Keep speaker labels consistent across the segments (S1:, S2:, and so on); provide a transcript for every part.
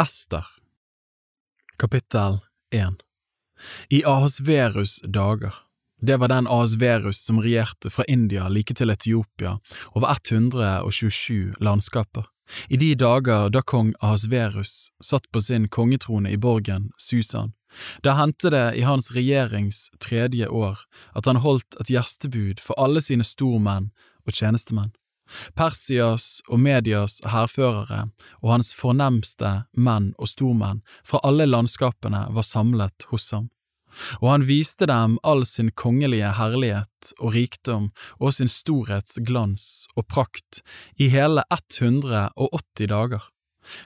S1: Ester Kapittel 1 I Ahasverus dager, det var den Ahasverus som regjerte fra India like til Etiopia, over 127 landskaper. I de dager da kong Ahasverus satt på sin kongetrone i borgen Susan, da hendte det i hans regjerings tredje år at han holdt et gjestebud for alle sine stormenn og tjenestemenn. Persias og Medias hærførere og hans fornemste menn og stormenn fra alle landskapene var samlet hos ham, og han viste dem all sin kongelige herlighet og rikdom og sin storhets glans og prakt i hele 180 dager.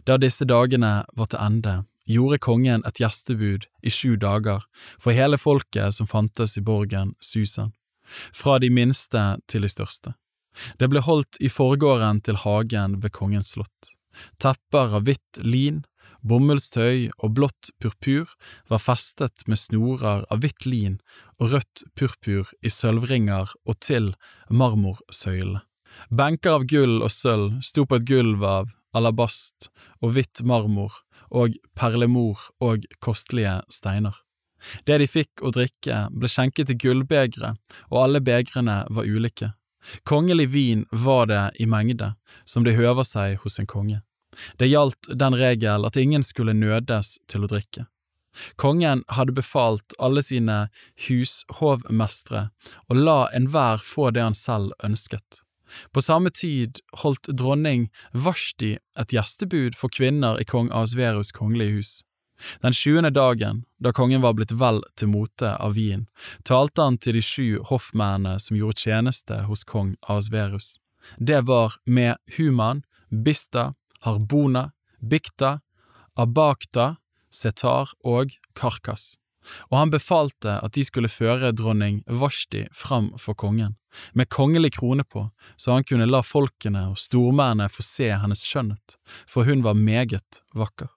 S1: Da disse dagene var til ende, gjorde kongen et gjestebud i sju dager for hele folket som fantes i borgen Susan, fra de minste til de største. Det ble holdt i forgården til hagen ved kongens slott. Tepper av hvitt lin, bomullstøy og blått purpur var festet med snorer av hvitt lin og rødt purpur i sølvringer og til marmorsøylene. Benker av gull og sølv sto på et gulv av alabast og hvitt marmor og perlemor og kostelige steiner. Det de fikk å drikke, ble skjenket i gullbegre, og alle begrene var ulike. Kongelig vin var det i mengde, som det høver seg hos en konge. Det gjaldt den regel at ingen skulle nødes til å drikke. Kongen hadde befalt alle sine hushovmestre å la enhver få det han selv ønsket. På samme tid holdt dronning Vashti et gjestebud for kvinner i kong Asverus kongelige hus. Den sjuende dagen, da kongen var blitt vel til mote av vin, talte han til de sju hoffmennene som gjorde tjeneste hos kong Asverus. Det var med Human, Bista, Harbona, Bikta, Abakta, Setar og Karkas, og han befalte at de skulle føre dronning Vashti fram for kongen, med kongelig krone på, så han kunne la folkene og stormennene få se hennes skjønnhet, for hun var meget vakker.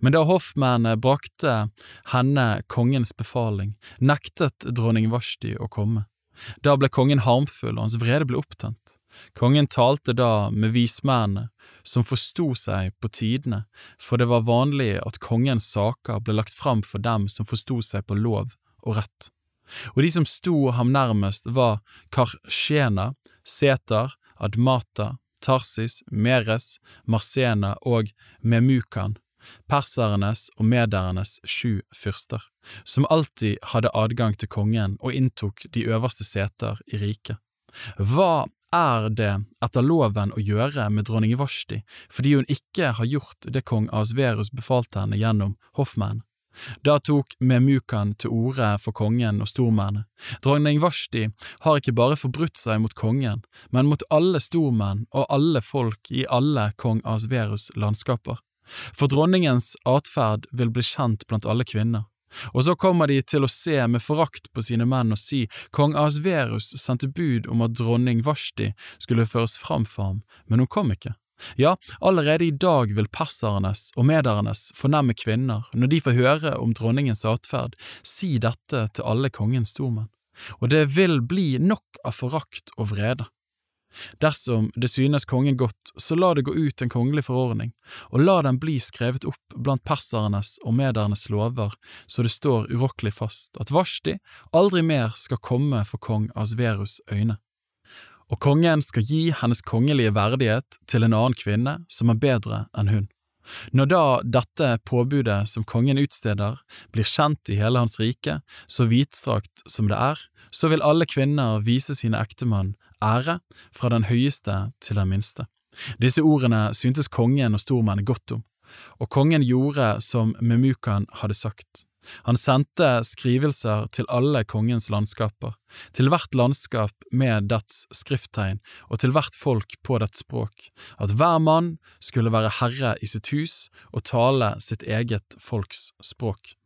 S1: Men da hoffmennene brakte henne kongens befaling, nektet dronning Vashti å komme. Da ble kongen harmfull, og hans vrede ble opptent. Kongen talte da med vismennene, som forsto seg på tidene, for det var vanlig at kongens saker ble lagt fram for dem som forsto seg på lov og rett. Og de som sto ham nærmest var Karshena, Setar, Admata, Tarsis, Meres, Marsena og Memukan, persernes og medernes sju fyrster, som alltid hadde adgang til kongen og inntok de øverste seter i riket. Hva er det etter loven å gjøre med dronning Vashti fordi hun ikke har gjort det kong Asverus befalte henne gjennom hoffmannen? Da tok Memukan til orde for kongen og stormennene. Dronning Vashti har ikke bare forbrutt seg mot kongen, men mot alle stormenn og alle folk i alle kong Asverus landskaper for dronningens atferd vil bli kjent blant alle kvinner. Og så kommer de til å se med forakt på sine menn og si kong Asverus sendte bud om at dronning Vashti skulle føres fram for ham, men hun kom ikke. Ja, allerede i dag vil persernes og medernes fornemme kvinner, når de får høre om dronningens atferd, si dette til alle kongens stormenn, og det vil bli nok av forakt og vrede. Dersom det synes kongen godt, så la det gå ut en kongelig forordning, og la den bli skrevet opp blant persernes og medernes lover, så det står urokkelig fast at Vashti aldri mer skal komme for kong Asverus øyne. Og kongen skal gi hennes kongelige verdighet til en annen kvinne som er bedre enn hun. Når da dette påbudet som kongen utsteder, blir kjent i hele hans rike, så vidstrakt som det er, så vil alle kvinner vise sine ektemann ære fra den høyeste til den minste. Disse ordene syntes kongen og stormennene godt om, og kongen gjorde som Memukan hadde sagt. Han sendte skrivelser til alle kongens landskaper, til hvert landskap med dets skrifttegn og til hvert folk på dets språk, at hver mann skulle være herre i sitt hus og tale sitt eget folks språk.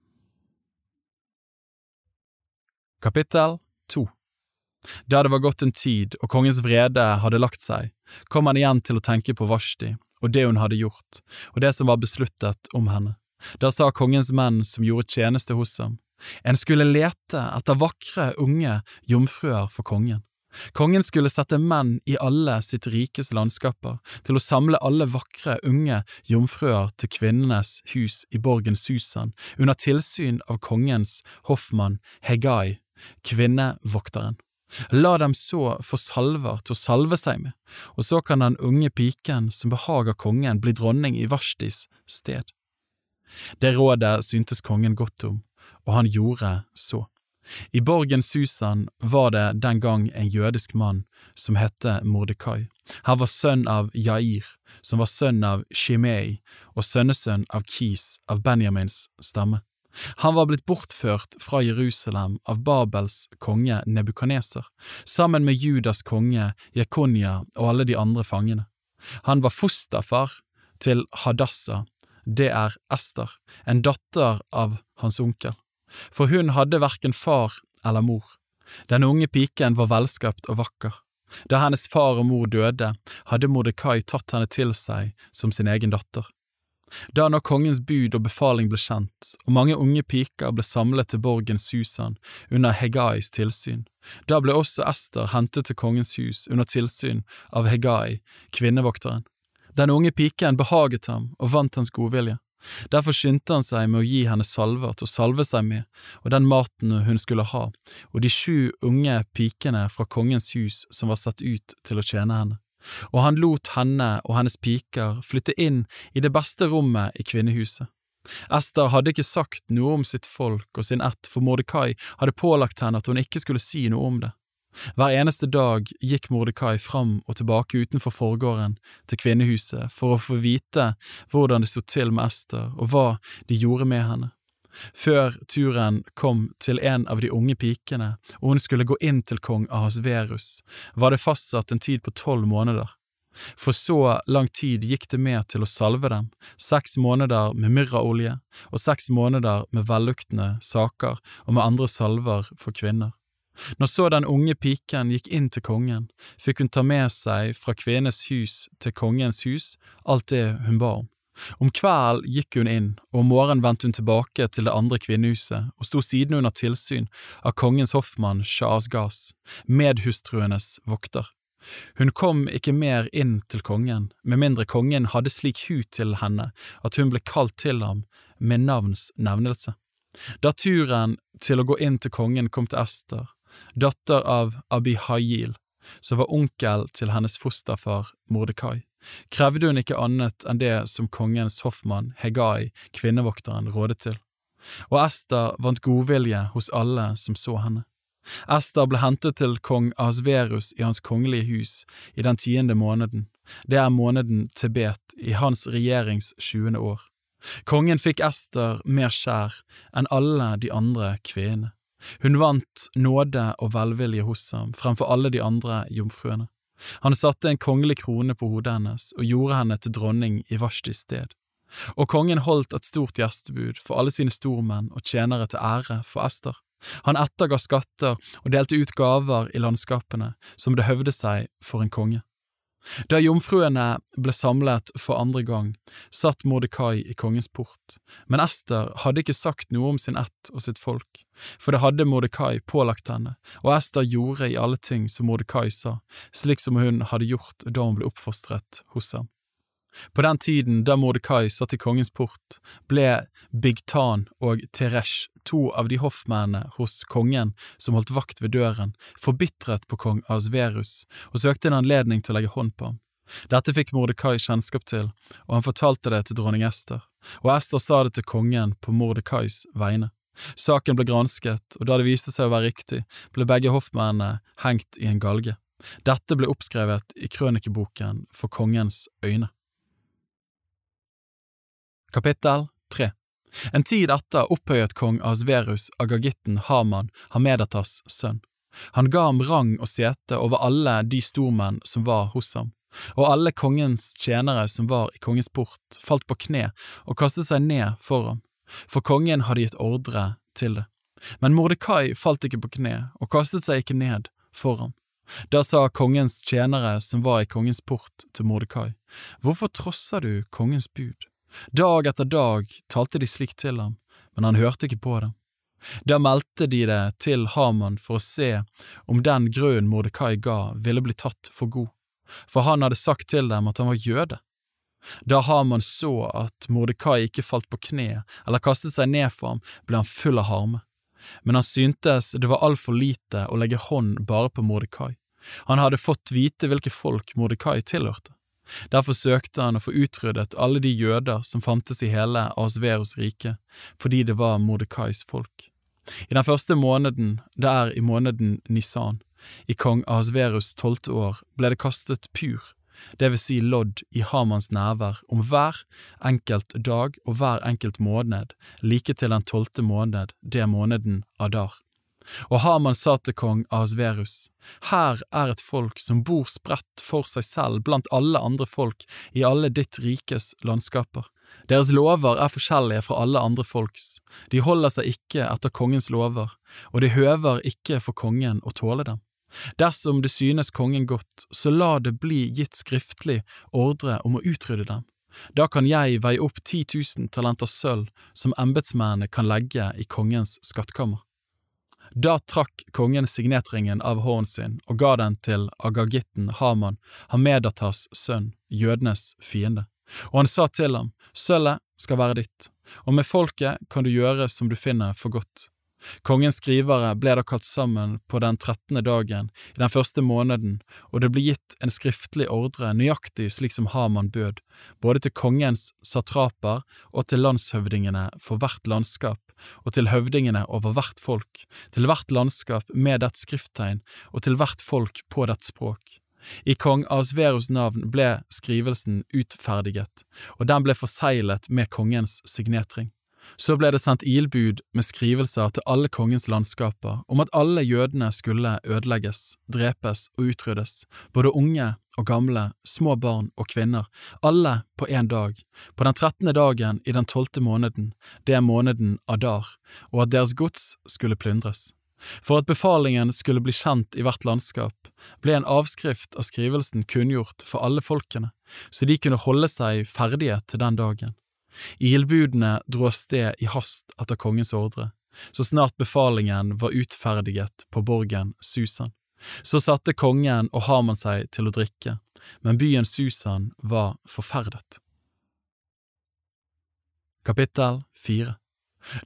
S1: Kapittel 2 da det var gått en tid og kongens vrede hadde lagt seg, kom han igjen til å tenke på Vashti og det hun hadde gjort, og det som var besluttet om henne. Da sa kongens menn som gjorde tjeneste hos ham, en skulle lete etter vakre, unge jomfruer for kongen. Kongen skulle sette menn i alle sitt rikes landskaper til å samle alle vakre, unge jomfruer til kvinnenes hus i borgen Susan under tilsyn av kongens hoffmann Hegai, kvinnevokteren. La dem så få salver til å salve seg med, og så kan den unge piken som behager kongen bli dronning i Vashtis sted. Det rådet syntes kongen godt om, og han gjorde så. I borgen Susan var det den gang en jødisk mann som hette Mordekai. Han var sønn av Jair, som var sønn av Shimei og sønnesønn av Kis av Benjamins stamme. Han var blitt bortført fra Jerusalem av Babels konge Nebukaneser, sammen med Judas konge Jekonia og alle de andre fangene. Han var fosterfar til Hadassa, det er Ester, en datter av hans onkel for hun hadde verken far eller mor. Den unge piken var velskapt og vakker. Da hennes far og mor døde, hadde Mordekai tatt henne til seg som sin egen datter. Da når kongens bud og befaling ble kjent, og mange unge piker ble samlet til borgen Susan under Hegais tilsyn, da ble også Ester hentet til kongens hus under tilsyn av Hegai, kvinnevokteren. Den unge piken behaget ham og vant hans godvilje. Derfor skyndte han seg med å gi henne salver til å salve seg med, og den maten hun skulle ha, og de sju unge pikene fra kongens hus som var satt ut til å tjene henne. Og han lot henne og hennes piker flytte inn i det beste rommet i kvinnehuset. Ester hadde ikke sagt noe om sitt folk og sin ett, for Mordekai hadde pålagt henne at hun ikke skulle si noe om det. Hver eneste dag gikk Mordekai fram og tilbake utenfor forgården til kvinnehuset for å få vite hvordan det sto til med Ester og hva de gjorde med henne. Før turen kom til en av de unge pikene og hun skulle gå inn til kong Ahasverus, var det fastsatt en tid på tolv måneder. For så lang tid gikk det med til å salve dem, seks måneder med myrraolje og seks måneder med velluktende saker og med andre salver for kvinner. Når så den unge piken gikk inn til kongen, fikk hun ta med seg fra kvenes hus til kongens hus alt det hun ba om. Om kvelden gikk hun inn, og om morgenen vendte hun tilbake til det andre kvinnehuset og sto siden under tilsyn av kongens hoffmann Shahazgas, medhustruenes vokter. Hun kom ikke mer inn til kongen, med mindre kongen hadde slik hu til henne at hun ble kalt til ham med navns nevnelse. Da turen til å gå inn til kongen kom til Ester, datter av Abihayil, som var onkel til hennes fosterfar Mordekai, krevde hun ikke annet enn det som kongens hoffmann Hegai, kvinnevokteren, rådet til. Og Ester vant godvilje hos alle som så henne. Ester ble hentet til kong Asverus i hans kongelige hus i den tiende måneden, det er måneden Tibet i hans regjerings tjuende år. Kongen fikk Ester mer skjær enn alle de andre kvinnene. Hun vant nåde og velvilje hos ham fremfor alle de andre jomfruene. Han satte en kongelig krone på hodet hennes og gjorde henne til dronning i Vashtis sted. Og kongen holdt et stort gjestebud for alle sine stormenn og tjenere til ære for Ester. Han etterga skatter og delte ut gaver i landskapene som det høvde seg for en konge. Da jomfruene ble samlet for andre gang, satt Mordekai i kongens port, men Ester hadde ikke sagt noe om sin ett og sitt folk, for det hadde Mordekai pålagt henne, og Ester gjorde i alle ting som Mordekai sa, slik som hun hadde gjort da hun ble oppfostret hos ham. På den tiden da Mordekai satt i kongens port, ble Bigtan og Teresh, to av de hoffmennene hos kongen som holdt vakt ved døren, forbitret på kong Asverus og søkte en anledning til å legge hånd på ham. Dette fikk Mordekai kjennskap til, og han fortalte det til dronning Ester, og Ester sa det til kongen på Mordekais vegne. Saken ble gransket, og da det viste seg å være riktig, ble begge hoffmennene hengt i en galge. Dette ble oppskrevet i krønikeboken for kongens øyne. Kapittel 3 En tid etter opphøyet kong Asverus agagitten Haman Hamedatas sønn. Han ga ham rang og sete over alle de stormenn som var hos ham, og alle kongens tjenere som var i kongens port, falt på kne og kastet seg ned for ham, for kongen hadde gitt ordre til det. Men Mordekai falt ikke på kne og kastet seg ikke ned for ham. Da sa kongens tjenere som var i kongens port til Mordekai, Hvorfor trosser du kongens bud? Dag etter dag talte de slik til ham, men han hørte ikke på dem. Da meldte de det til Haman for å se om den grunnen Mordekai ga, ville bli tatt for god, for han hadde sagt til dem at han var jøde. Da Haman så at Mordekai ikke falt på kne eller kastet seg ned for ham, ble han full av harme. Men han syntes det var altfor lite å legge hånd bare på Mordekai. Han hadde fått vite hvilke folk Mordekai tilhørte. Derfor søkte han å få utryddet alle de jøder som fantes i hele Asveros rike, fordi det var Mordekais folk. I den første måneden, det er i måneden Nisan, i kong Asverus tolvte år, ble det kastet pur, det vil si lodd i Hamans nærvær om hver enkelt dag og hver enkelt måned, like til den tolvte måned, det måneden Adar. Og Haman sa til kong Asverus, Her er et folk som bor spredt for seg selv blant alle andre folk i alle ditt rikes landskaper. Deres lover er forskjellige fra alle andre folks, de holder seg ikke etter kongens lover, og det høver ikke for kongen å tåle dem. Dersom det synes kongen godt, så la det bli gitt skriftlig ordre om å utrydde dem. Da kan jeg veie opp ti tusen talenter sølv som embetsmennene kan legge i kongens skattkammer. Da trakk kongen signetringen av hånden sin og ga den til agagitten Haman, Hamedatas sønn, jødenes fiende. Og han sa til ham, sølvet skal være ditt, og med folket kan du gjøre som du finner for godt. Kongens skrivere ble da kalt sammen på den trettende dagen i den første måneden, og det ble gitt en skriftlig ordre nøyaktig slik som Haman bød, både til kongens satraper og til landshøvdingene for hvert landskap, og til høvdingene over hvert folk, til hvert landskap med dets skrifttegn, og til hvert folk på dets språk. I kong Asverus navn ble skrivelsen utferdiget, og den ble forseglet med kongens signetring. Så ble det sendt ilbud med skrivelser til alle kongens landskaper om at alle jødene skulle ødelegges, drepes og utryddes, både unge og gamle, små barn og kvinner, alle på én dag, på den trettende dagen i den tolvte måneden, det er måneden Adar, og at deres gods skulle plyndres. For at befalingen skulle bli kjent i hvert landskap, ble en avskrift av skrivelsen kunngjort for alle folkene, så de kunne holde seg ferdige til den dagen. Ildbudene dro av sted i hast etter kongens ordre, så snart befalingen var utferdiget på borgen Susan. Så satte kongen og Haman seg til å drikke, men byen Susan var forferdet. Kapittel 4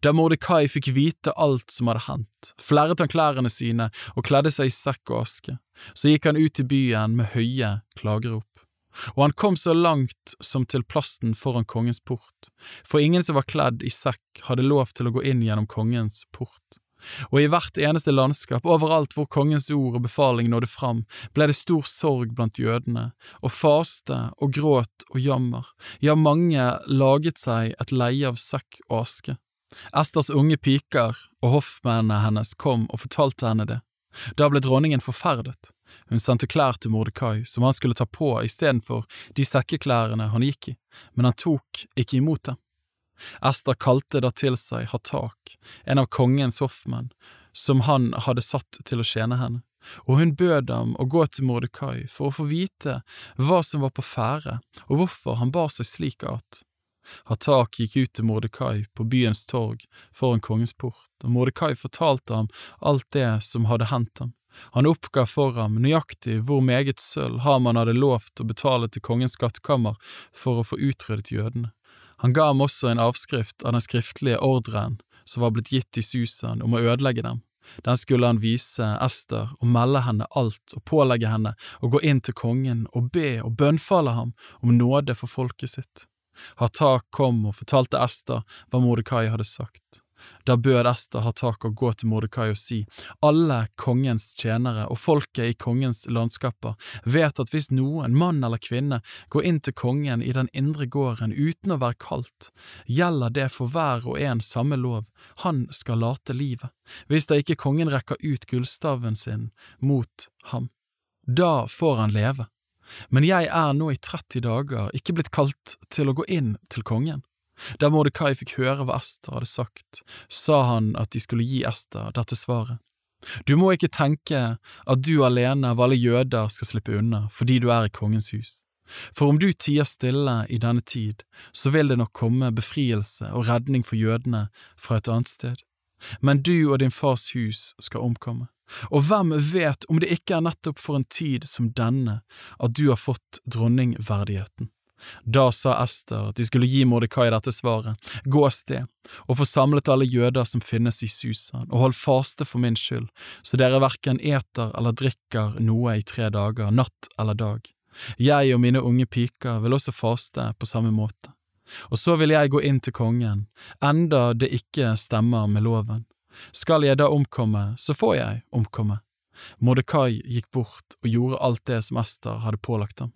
S1: Da Mordekai fikk vite alt som hadde hendt, flerret han klærne sine og kledde seg i sekk og aske, så gikk han ut i byen med høye klagerop og han kom så langt som til plassen foran kongens port, for ingen som var kledd i sekk hadde lov til å gå inn gjennom kongens port. Og i hvert eneste landskap, overalt hvor kongens ord og befaling nådde fram, ble det stor sorg blant jødene, og faste og gråt og jammer, ja, mange laget seg et leie av sekk og aske. Esters unge piker og hoffmennene hennes kom og fortalte henne det. Da ble dronningen forferdet. Hun sendte klær til Mordekai som han skulle ta på istedenfor de sekkeklærne han gikk i, men han tok ikke imot dem. Ester kalte da til seg Hatak, en av kongens hoffmenn, som han hadde satt til å tjene henne, og hun bød ham å gå til Mordekai for å få vite hva som var på ferde og hvorfor han bar seg slik at. Hatak gikk ut til Mordekai på byens torg foran kongens port, og Mordekai fortalte ham alt det som hadde hendt ham. Han oppga for ham nøyaktig hvor meget sølv Haman hadde lovt å betale til kongens skattkammer for å få utryddet jødene. Han ga ham også en avskrift av den skriftlige ordren som var blitt gitt i Susan om å ødelegge dem. Den skulle han vise Ester og melde henne alt og pålegge henne å gå inn til kongen og be og bønnfalle ham om nåde for folket sitt. Hatak kom og fortalte Ester hva Mordekai hadde sagt. Da bød Ester Hatak å gå til Mordekai og si, alle kongens tjenere og folket i kongens landskaper vet at hvis noen, mann eller kvinne, går inn til kongen i den indre gården uten å være kaldt, gjelder det for hver og en samme lov, han skal late livet, hvis da ikke kongen rekker ut gullstaven sin mot ham. Da får han leve men jeg er nå i 30 dager ikke blitt kalt til å gå inn til kongen. Da Mordekai fikk høre hva Ester hadde sagt, sa han at de skulle gi Ester dette svaret. Du må ikke tenke at du alene av alle jøder skal slippe unna fordi du er i kongens hus. For om du tier stille i denne tid, så vil det nok komme befrielse og redning for jødene fra et annet sted. men du og din fars hus skal omkomme. Og hvem vet om det ikke er nettopp for en tid som denne at du har fått dronningverdigheten? Da sa Ester at de skulle gi Mordekai dette svaret, gå av sted og få samlet alle jøder som finnes i Susan, og hold faste for min skyld, så dere hverken eter eller drikker noe i tre dager, natt eller dag. Jeg og mine unge piker vil også faste på samme måte. Og så vil jeg gå inn til kongen, enda det ikke stemmer med loven. Skal jeg da omkomme, så får jeg omkomme. Mordekai gikk bort og gjorde alt det som Ester hadde pålagt ham.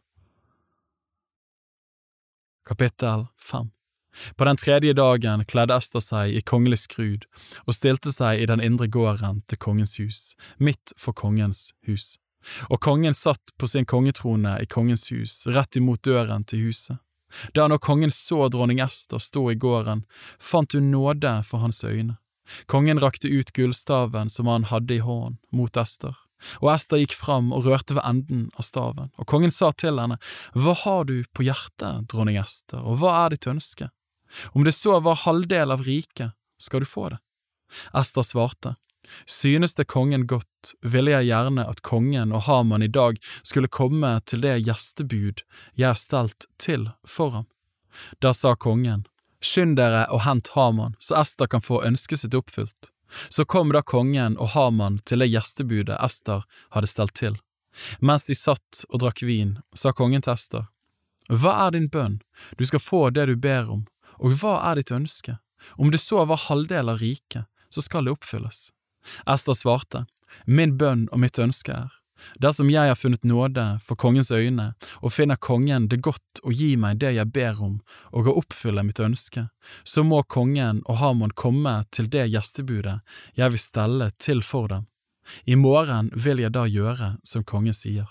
S1: Kapittel 5 På den tredje dagen kledde Ester seg i kongelig skrud og stilte seg i den indre gården til kongens hus, midt for kongens hus. Og kongen satt på sin kongetrone i kongens hus, rett imot døren til huset. Da når kongen så dronning Ester stå i gården, fant hun nåde for hans øyne. Kongen rakte ut gullstaven som han hadde i hånden, mot Ester, og Ester gikk fram og rørte ved enden av staven, og kongen sa til henne, Hva har du på hjertet, dronning Ester, og hva er ditt ønske? Om det så var halvdel av riket, skal du få det. Ester svarte, Synes det kongen godt, ville jeg gjerne at kongen og Haman i dag skulle komme til det gjestebud jeg er stelt til for ham. Da sa kongen, Skynd dere og hent Haman, så Ester kan få ønsket sitt oppfylt. Så kom da kongen og Haman til det gjestebudet Ester hadde stelt til. Mens de satt og drakk vin, sa kongen til Ester, Hva er din bønn, du skal få det du ber om, og hva er ditt ønske? Om det så var halvdel av riket, så skal det oppfylles. Ester svarte, Min bønn og mitt ønske er, Dersom jeg har funnet nåde for kongens øyne og finner kongen det godt å gi meg det jeg ber om og å oppfylle mitt ønske, så må kongen og Hamon komme til det gjestebudet jeg vil stelle til for dem. I morgen vil jeg da gjøre som kongen sier.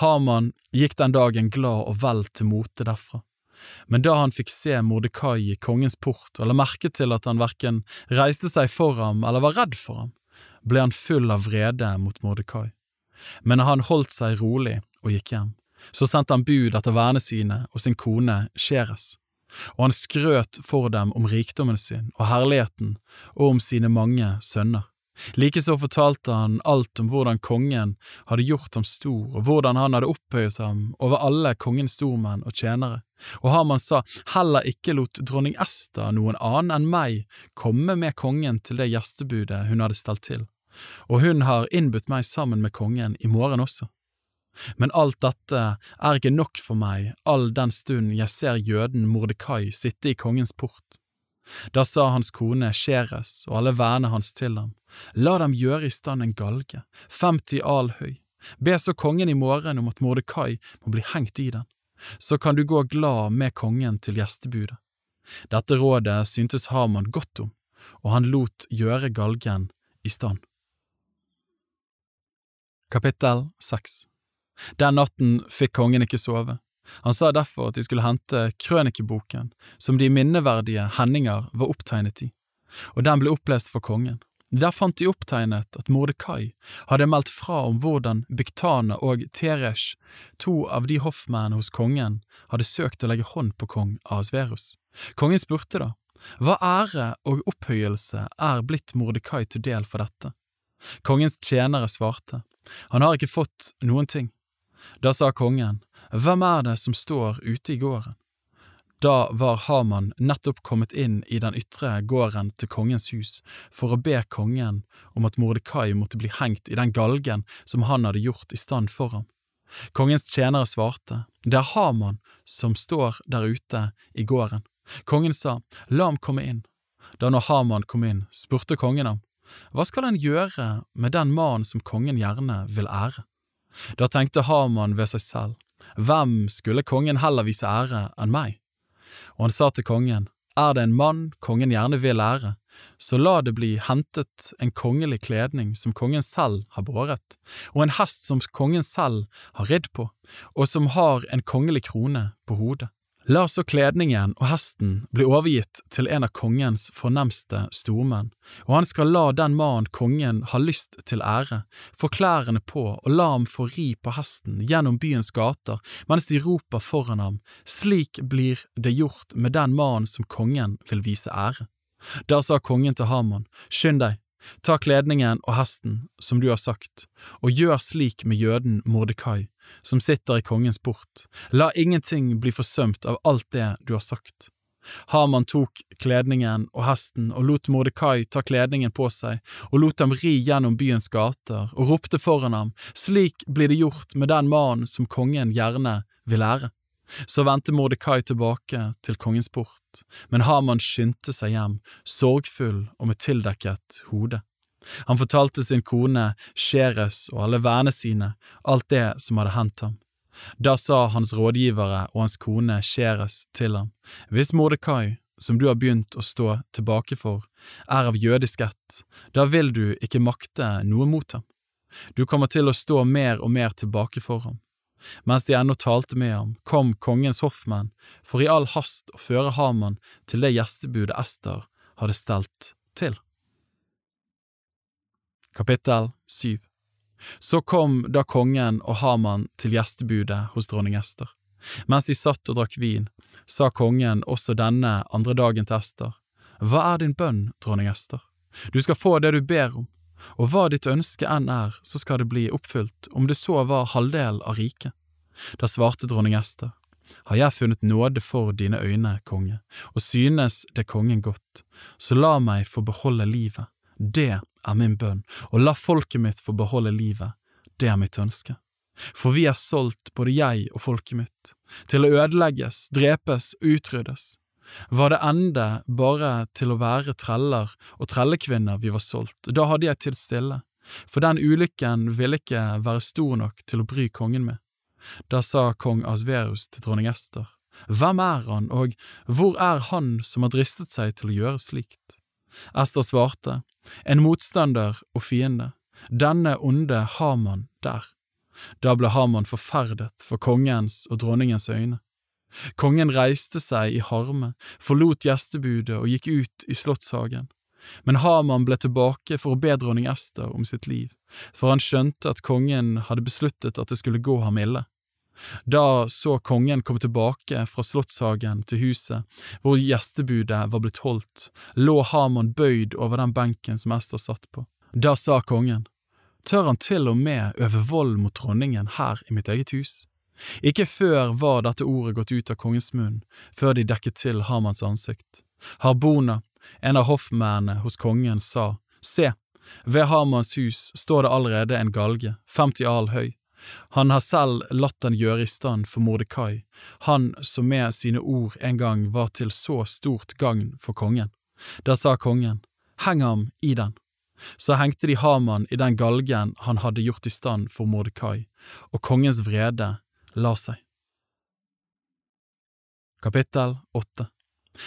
S1: Haman gikk den dagen glad og vel til mote derfra. Men da han fikk se Mordekai i kongens port og la merke til at han verken reiste seg for ham eller var redd for ham, ble han full av vrede mot Mordekai. Men han holdt seg rolig og gikk hjem. Så sendte han bud etter vennene sine og sin kone Sheres, og han skrøt for dem om rikdommen sin og herligheten og om sine mange sønner. Likeså fortalte han alt om hvordan kongen hadde gjort ham stor, og hvordan han hadde opphøyet ham over alle kongens stormenn og tjenere. Og Haman sa heller ikke lot dronning Ester, noen annen enn meg, komme med kongen til det gjestebudet hun hadde stelt til og hun har innbudt meg sammen med kongen i morgen også. Men alt dette er ikke nok for meg all den stund jeg ser jøden Mordekai sitte i kongens port. Da sa hans kone Sheres og alle vennene hans til ham, la dem gjøre i stand en galge, 50 al høy, be så kongen i morgen om at Mordekai må bli hengt i den, så kan du gå glad med kongen til gjestebudet. Dette rådet syntes Haman godt om, og han lot gjøre galgen i stand. Kapittel 6 Den natten fikk kongen ikke sove. Han sa derfor at de skulle hente krønikeboken, som de minneverdige hendinger var opptegnet i, og den ble opplest for kongen. Der fant de opptegnet at Mordekai hadde meldt fra om hvordan Biktane og Teresh, to av de hoffmennene hos kongen, hadde søkt å legge hånd på kong Asverus. Kongen spurte da, hva ære og opphøyelse er blitt Mordekai til del for dette? Kongens tjenere svarte, han har ikke fått noen ting. Da sa kongen, Hvem er det som står ute i gården? Da var Haman nettopp kommet inn i den ytre gården til kongens hus for å be kongen om at Mordekai måtte bli hengt i den galgen som han hadde gjort i stand for ham. Kongens tjenere svarte, Det er Haman som står der ute i gården. Kongen sa, La ham komme inn. Da når Haman kom inn, spurte kongen ham, hva skal en gjøre med den mannen som kongen gjerne vil ære? Da tenkte Haman ved seg selv, hvem skulle kongen heller vise ære enn meg? Og han sa til kongen, er det en mann kongen gjerne vil ære, så la det bli hentet en kongelig kledning som kongen selv har båret, og en hest som kongen selv har ridd på, og som har en kongelig krone på hodet. La så kledningen og hesten bli overgitt til en av kongens fornemste stormenn, og han skal la den mannen kongen har lyst til ære, få klærne på og la ham få ri på hesten gjennom byens gater mens de roper foran ham, slik blir det gjort med den mannen som kongen vil vise ære. Da sa kongen til Haman, skynd deg, ta kledningen og hesten, som du har sagt, og gjør slik med jøden Mordekai, som sitter i kongens port, la ingenting bli forsømt av alt det du har sagt. Haman tok kledningen og hesten og lot Mordekai ta kledningen på seg og lot ham ri gjennom byens gater og ropte foran ham, slik blir det gjort med den mannen som kongen gjerne vil ære. Så vendte Mordekai tilbake til kongens port, men Haman skyndte seg hjem, sorgfull og med tildekket hode. Han fortalte sin kone Sheres og alle vennene sine alt det som hadde hendt ham. Da sa hans rådgivere og hans kone Sheres til ham, hvis Mordekai, som du har begynt å stå tilbake for, er av jødisk ett, da vil du ikke makte noe mot ham. Du kommer til å stå mer og mer tilbake for ham. Mens de ennå talte med ham, kom kongens hoffmenn for i all hast å føre Haman til det gjestebudet Ester hadde stelt til. Kapittel 7 Så kom da kongen og Haman til gjestebudet hos dronning Ester. Mens de satt og drakk vin, sa kongen også denne andre dagen til Ester, Hva er din bønn, dronning Ester? Du skal få det du ber om, og hva ditt ønske enn er, så skal det bli oppfylt, om det så var halvdel av riket. Da svarte dronning Ester, har jeg funnet nåde for dine øyne, konge, og synes det kongen godt, så la meg få beholde livet, det er min bønn, og la folket mitt få beholde livet, det er mitt ønske. For vi er solgt, både jeg og folket mitt, til å ødelegges, drepes utryddes. Var det ende bare til å være treller og trellekvinner vi var solgt, da hadde jeg tid stille, for den ulykken ville ikke være stor nok til å bry kongen med. Da sa kong Asverus til dronning Ester, Hvem er han, og hvor er han som har dristet seg til å gjøre slikt? Ester svarte, En motstander og fiende, denne onde Haman der. Da ble Haman forferdet for kongens og dronningens øyne. Kongen reiste seg i harme, forlot gjestebudet og gikk ut i slottshagen. Men Haman ble tilbake for å be dronning Ester om sitt liv, for han skjønte at kongen hadde besluttet at det skulle gå ham ille. Da så kongen komme tilbake fra slottshagen til huset, hvor gjestebudet var blitt holdt, lå Haman bøyd over den benken som Ester satt på. Da sa kongen, tør han til og med øve vold mot dronningen her i mitt eget hus? Ikke før var dette ordet gått ut av kongens munn, før de dekket til Hamans ansikt. Harbona, en av hoffmennene hos kongen, sa, Se, ved Hamans hus står det allerede en galge, 50 al høy, han har selv latt den gjøre i stand for Mordekai, han som med sine ord en gang var til så stort gagn for kongen. Da sa kongen, heng ham i den. Så hengte de Haman i den galgen han hadde gjort i stand for Mordekai, og kongens vrede la seg. Kapittel 8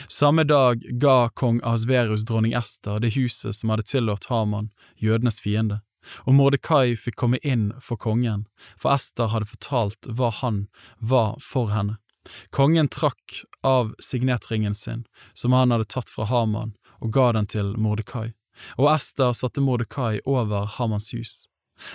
S1: Samme dag ga kong Asverus dronning Ester det huset som hadde tilhørt Haman, jødenes fiende og Mordekai fikk komme inn for kongen, for Ester hadde fortalt hva han var for henne. Kongen trakk av signetringen sin, som han hadde tatt fra Haman, og ga den til Mordekai, og Ester satte Mordekai over Hamans hus.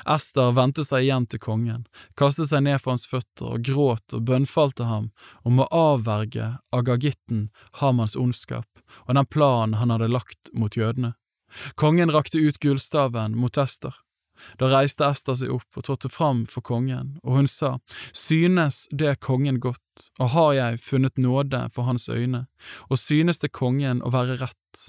S1: Ester vendte seg igjen til kongen, kastet seg ned for hans føtter og gråt og bønnfalte ham om å avverge Agagitten Hamans ondskap og den planen han hadde lagt mot jødene. Kongen rakte ut gullstaven mot Ester. Da reiste Ester seg opp og trådte fram for kongen, og hun sa, Synes det kongen godt, og har jeg funnet nåde for hans øyne, og synes det kongen å være rett,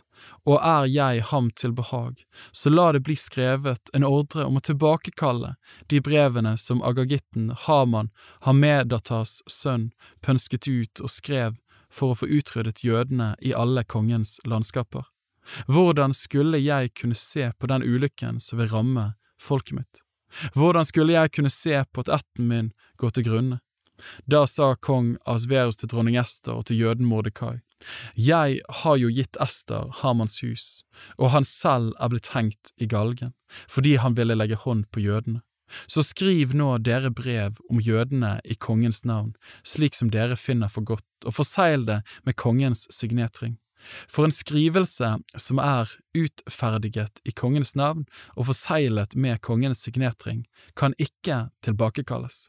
S1: og er jeg ham til behag, så la det bli skrevet en ordre om å tilbakekalle de brevene som Agagitten, Haman, Hamedatas sønn, pønsket ut og skrev for å få utryddet jødene i alle kongens landskaper. Hvordan skulle jeg kunne se på den ulykken som vil ramme folket mitt? Hvordan skulle jeg kunne se på at ætten min går til grunne? Da sa kong Asverus til dronning Ester og til jøden Mordekai, Jeg har jo gitt Ester Hamans hus, og han selv er blitt hengt i galgen, fordi han ville legge hånd på jødene. Så skriv nå dere brev om jødene i kongens navn, slik som dere finner for godt, og forsegl det med kongens signetring. For en skrivelse som er utferdiget i kongens navn og forseglet med kongens signetring, kan ikke tilbakekalles.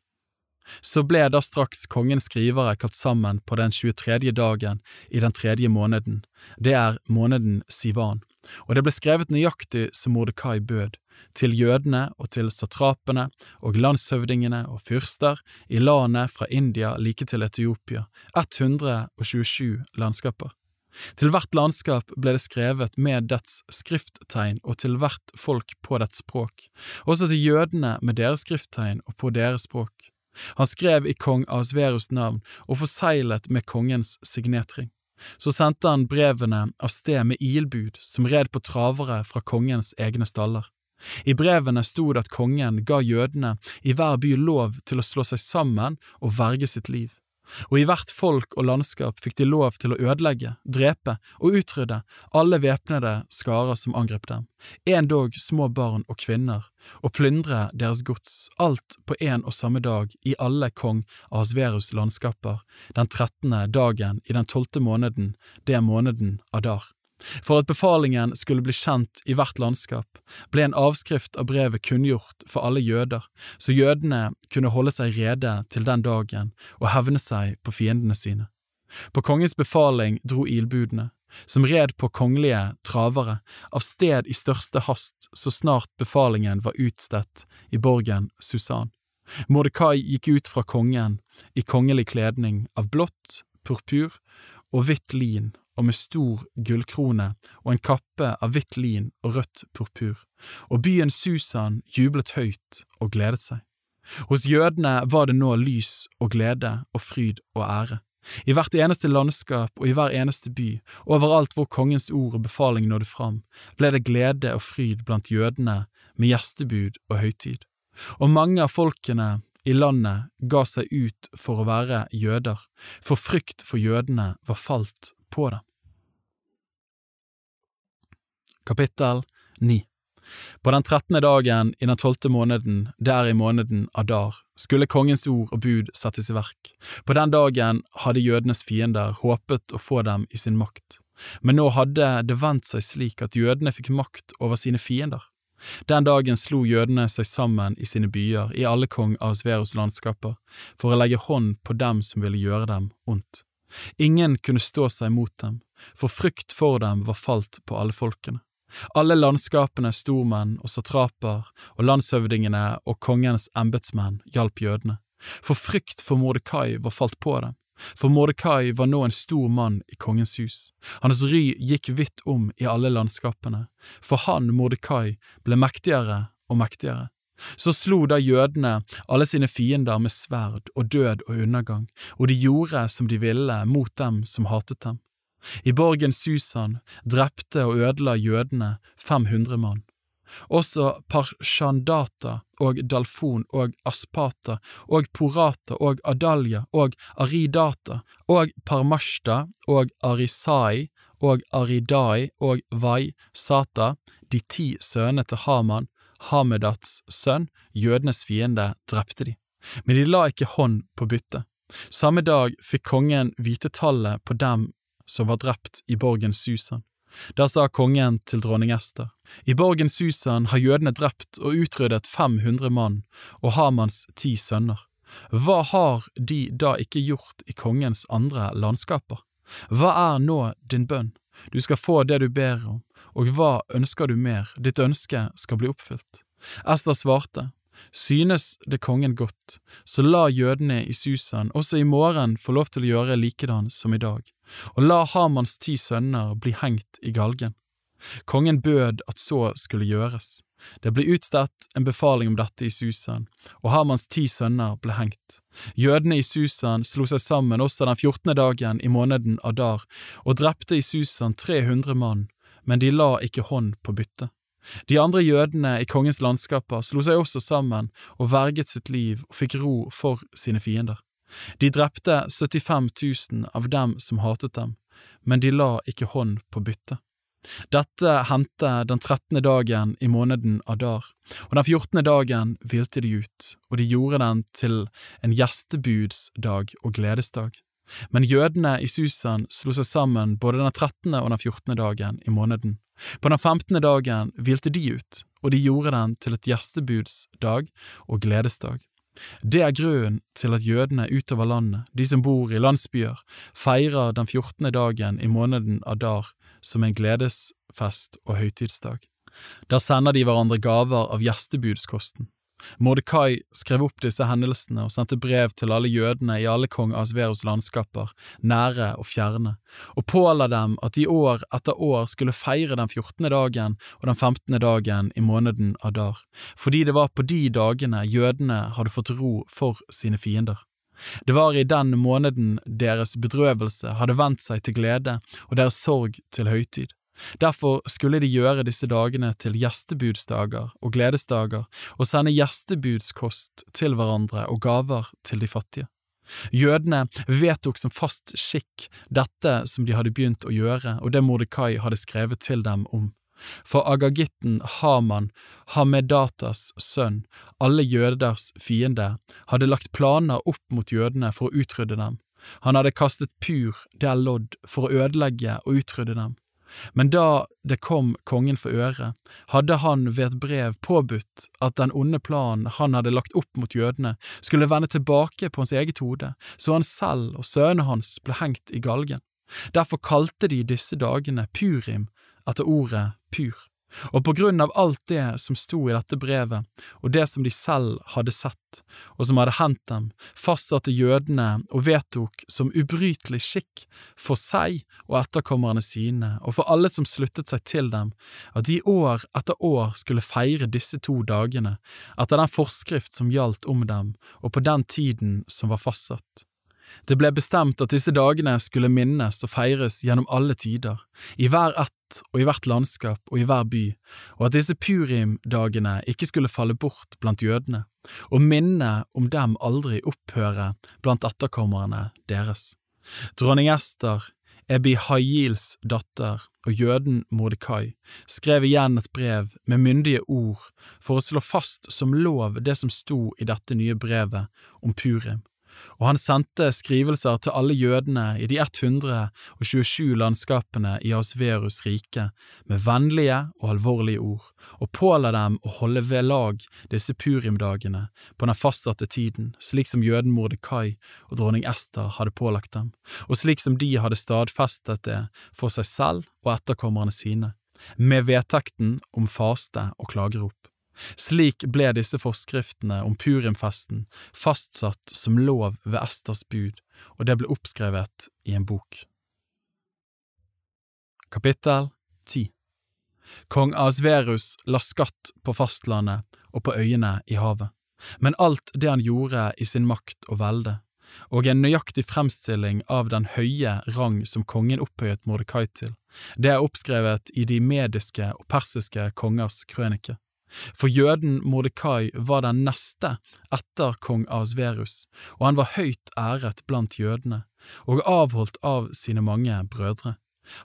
S1: Så ble da straks kongens skrivere kalt sammen på den 23. dagen i den tredje måneden, det er måneden Sivan, og det ble skrevet nøyaktig som Mordekai bød, til jødene og til satrapene og landshøvdingene og fyrster i landet fra India like til Etiopia, 127 landskaper. Til hvert landskap ble det skrevet med dets skrifttegn og til hvert folk på dets språk, også til jødene med deres skrifttegn og på deres språk. Han skrev i kong Asverus navn og forseglet med kongens signetring. Så sendte han brevene av sted med ilbud som red på travere fra kongens egne staller. I brevene sto det at kongen ga jødene i hver by lov til å slå seg sammen og verge sitt liv og i hvert folk og landskap fikk de lov til å ødelegge, drepe og utrydde alle væpnede skarer som angrep dem, endog små barn og kvinner, og plyndre deres gods, alt på en og samme dag i alle kong Ahasverus landskaper, den trettende dagen i den tolvte måneden, det er måneden Adar. For at befalingen skulle bli kjent i hvert landskap, ble en avskrift av brevet kunngjort for alle jøder, så jødene kunne holde seg rede til den dagen og hevne seg på fiendene sine. På kongens befaling dro ilbudene, som red på kongelige travere, av sted i største hast så snart befalingen var utstedt i borgen Susan. Mordekai gikk ut fra kongen i kongelig kledning av blått, purpur og hvitt lin og med stor gullkrone og en kappe av hvitt lin og rødt purpur, og byen Susan jublet høyt og gledet seg. Hos jødene var det nå lys og glede og fryd og ære. I hvert eneste landskap og i hver eneste by, overalt hvor kongens ord og befaling nådde fram, ble det glede og fryd blant jødene med gjestebud og høytid. Og mange av folkene i landet ga seg ut for å være jøder, for frykt for jødene var falt på det. Kapittel 9 På den trettende dagen i den tolvte måneden, der i måneden Adar, skulle kongens ord og bud settes i verk. På den dagen hadde jødenes fiender håpet å få dem i sin makt, men nå hadde det vendt seg slik at jødene fikk makt over sine fiender. Den dagen slo jødene seg sammen i sine byer i alle kong Ahasverus landskaper for å legge hånd på dem som ville gjøre dem ondt. Ingen kunne stå seg mot dem, for frykt for dem var falt på alle folkene. Alle landskapene, stormenn og satraper og landshøvdingene og kongens embetsmenn hjalp jødene, for frykt for Mordekai var falt på dem, for Mordekai var nå en stor mann i kongens hus, hans ry gikk vidt om i alle landskapene, for han, Mordekai, ble mektigere og mektigere. Så slo da jødene alle sine fiender med sverd og død og undergang, og de gjorde som de ville mot dem som hatet dem. I borgen Susan drepte og ødela jødene 500 mann. Også Parshandata og Dalfon og Aspata og Porata og Adalja og Aridata og Parmashta og Arisai og Aridai og Vai Sata, de ti sønnene til Haman, Hamedats sønn, jødenes fiende, drepte de, men de la ikke hånd på byttet. Samme dag fikk kongen vite tallet på dem som var drept i borgen Susan. Da sa kongen til dronning Ester, i borgen Susan har jødene drept og utryddet 500 mann og Hamans ti sønner. Hva har de da ikke gjort i kongens andre landskaper? Hva er nå din bønn? Du skal få det du ber om, og hva ønsker du mer, ditt ønske skal bli oppfylt. Ester svarte, Synes det kongen godt, så la jødene i Susan også i morgen få lov til å gjøre likedan som i dag, og la Hamans ti sønner bli hengt i galgen. Kongen bød at så skulle gjøres. Det ble utstedt en befaling om dette i Susan, og Hamans ti sønner ble hengt. Jødene i Susan slo seg sammen også den fjortende dagen i måneden Adar, og drepte i Susan 300 mann, men de la ikke hånd på byttet. De andre jødene i kongens landskaper slo seg også sammen og verget sitt liv og fikk ro for sine fiender. De drepte 75 000 av dem som hatet dem, men de la ikke hånd på byttet. Dette hendte den trettende dagen i måneden Adar, og den fjortende dagen hvilte de ut, og de gjorde den til en gjestebudsdag og gledesdag. Men jødene i Susan slo seg sammen både den trettende og den fjortende dagen i måneden. På den femtende dagen hvilte de ut, og de gjorde den til et gjestebudsdag og gledesdag. Det er grunnen til at jødene utover landet, de som bor i landsbyer, feirer den fjortende dagen i måneden Adar som en gledesfest og høytidsdag. Der sender de hverandre gaver av gjestebudskosten. Mordekai skrev opp disse hendelsene og sendte brev til alle jødene i alle kong Asveros landskaper, nære og fjerne, og påla dem at de år etter år skulle feire den fjortende dagen og den femtende dagen i måneden Adar, fordi det var på de dagene jødene hadde fått ro for sine fiender. Det var i den måneden deres bedrøvelse hadde vendt seg til glede og deres sorg til høytid. Derfor skulle de gjøre disse dagene til gjestebudsdager og gledesdager og sende gjestebudskost til hverandre og gaver til de fattige. Jødene vedtok som fast skikk dette som de hadde begynt å gjøre, og det Mordekai hadde skrevet til dem om. For agagitten Haman, Hamedatas sønn, alle jøders fiende, hadde lagt planer opp mot jødene for å utrydde dem. Han hadde kastet pur, det er lodd, for å ødelegge og utrydde dem. Men da det kom kongen for øre, hadde han ved et brev påbudt at den onde planen han hadde lagt opp mot jødene, skulle vende tilbake på hans eget hode, så han selv og sønnene hans ble hengt i galgen. Derfor kalte de disse dagene Purim, etter ordet pur. Og på grunn av alt det som sto i dette brevet, og det som de selv hadde sett, og som hadde hendt dem, fastsatte jødene og vedtok som ubrytelig skikk for seg og etterkommerne sine, og for alle som sluttet seg til dem, at de år etter år skulle feire disse to dagene, etter den forskrift som gjaldt om dem, og på den tiden som var fastsatt. Det ble bestemt at disse dagene skulle minnes og feires gjennom alle tider, i hver ett og i hvert landskap og i hver by, og at disse purim-dagene ikke skulle falle bort blant jødene, og minnet om dem aldri opphøre blant etterkommerne deres. Dronning Ester, Ebi Hayils datter og jøden Mordekai skrev igjen et brev med myndige ord for å slå fast som lov det som sto i dette nye brevet om Purim, og han sendte skrivelser til alle jødene i de 127 landskapene i Asverus rike med vennlige og alvorlige ord, og påla dem å holde ved lag disse purimdagene på den fastsatte tiden, slik som jøden Mordekai og dronning Ester hadde pålagt dem, og slik som de hadde stadfestet det for seg selv og etterkommerne sine, med vedtekten om faste og klagerop. Slik ble disse forskriftene om purimfesten fastsatt som lov ved Esters bud, og det ble oppskrevet i en bok. Kapittel 10 Kong Asverus la skatt på fastlandet og på øyene i havet, men alt det han gjorde i sin makt og velde, og en nøyaktig fremstilling av den høye rang som kongen opphøyet Mordekai til, det er oppskrevet i de mediske og persiske kongers krønike. For jøden Mordekai var den neste etter kong Asverus, og han var høyt æret blant jødene, og avholdt av sine mange brødre.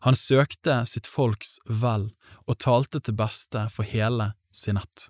S1: Han søkte sitt folks vel og talte til beste for hele sin ett.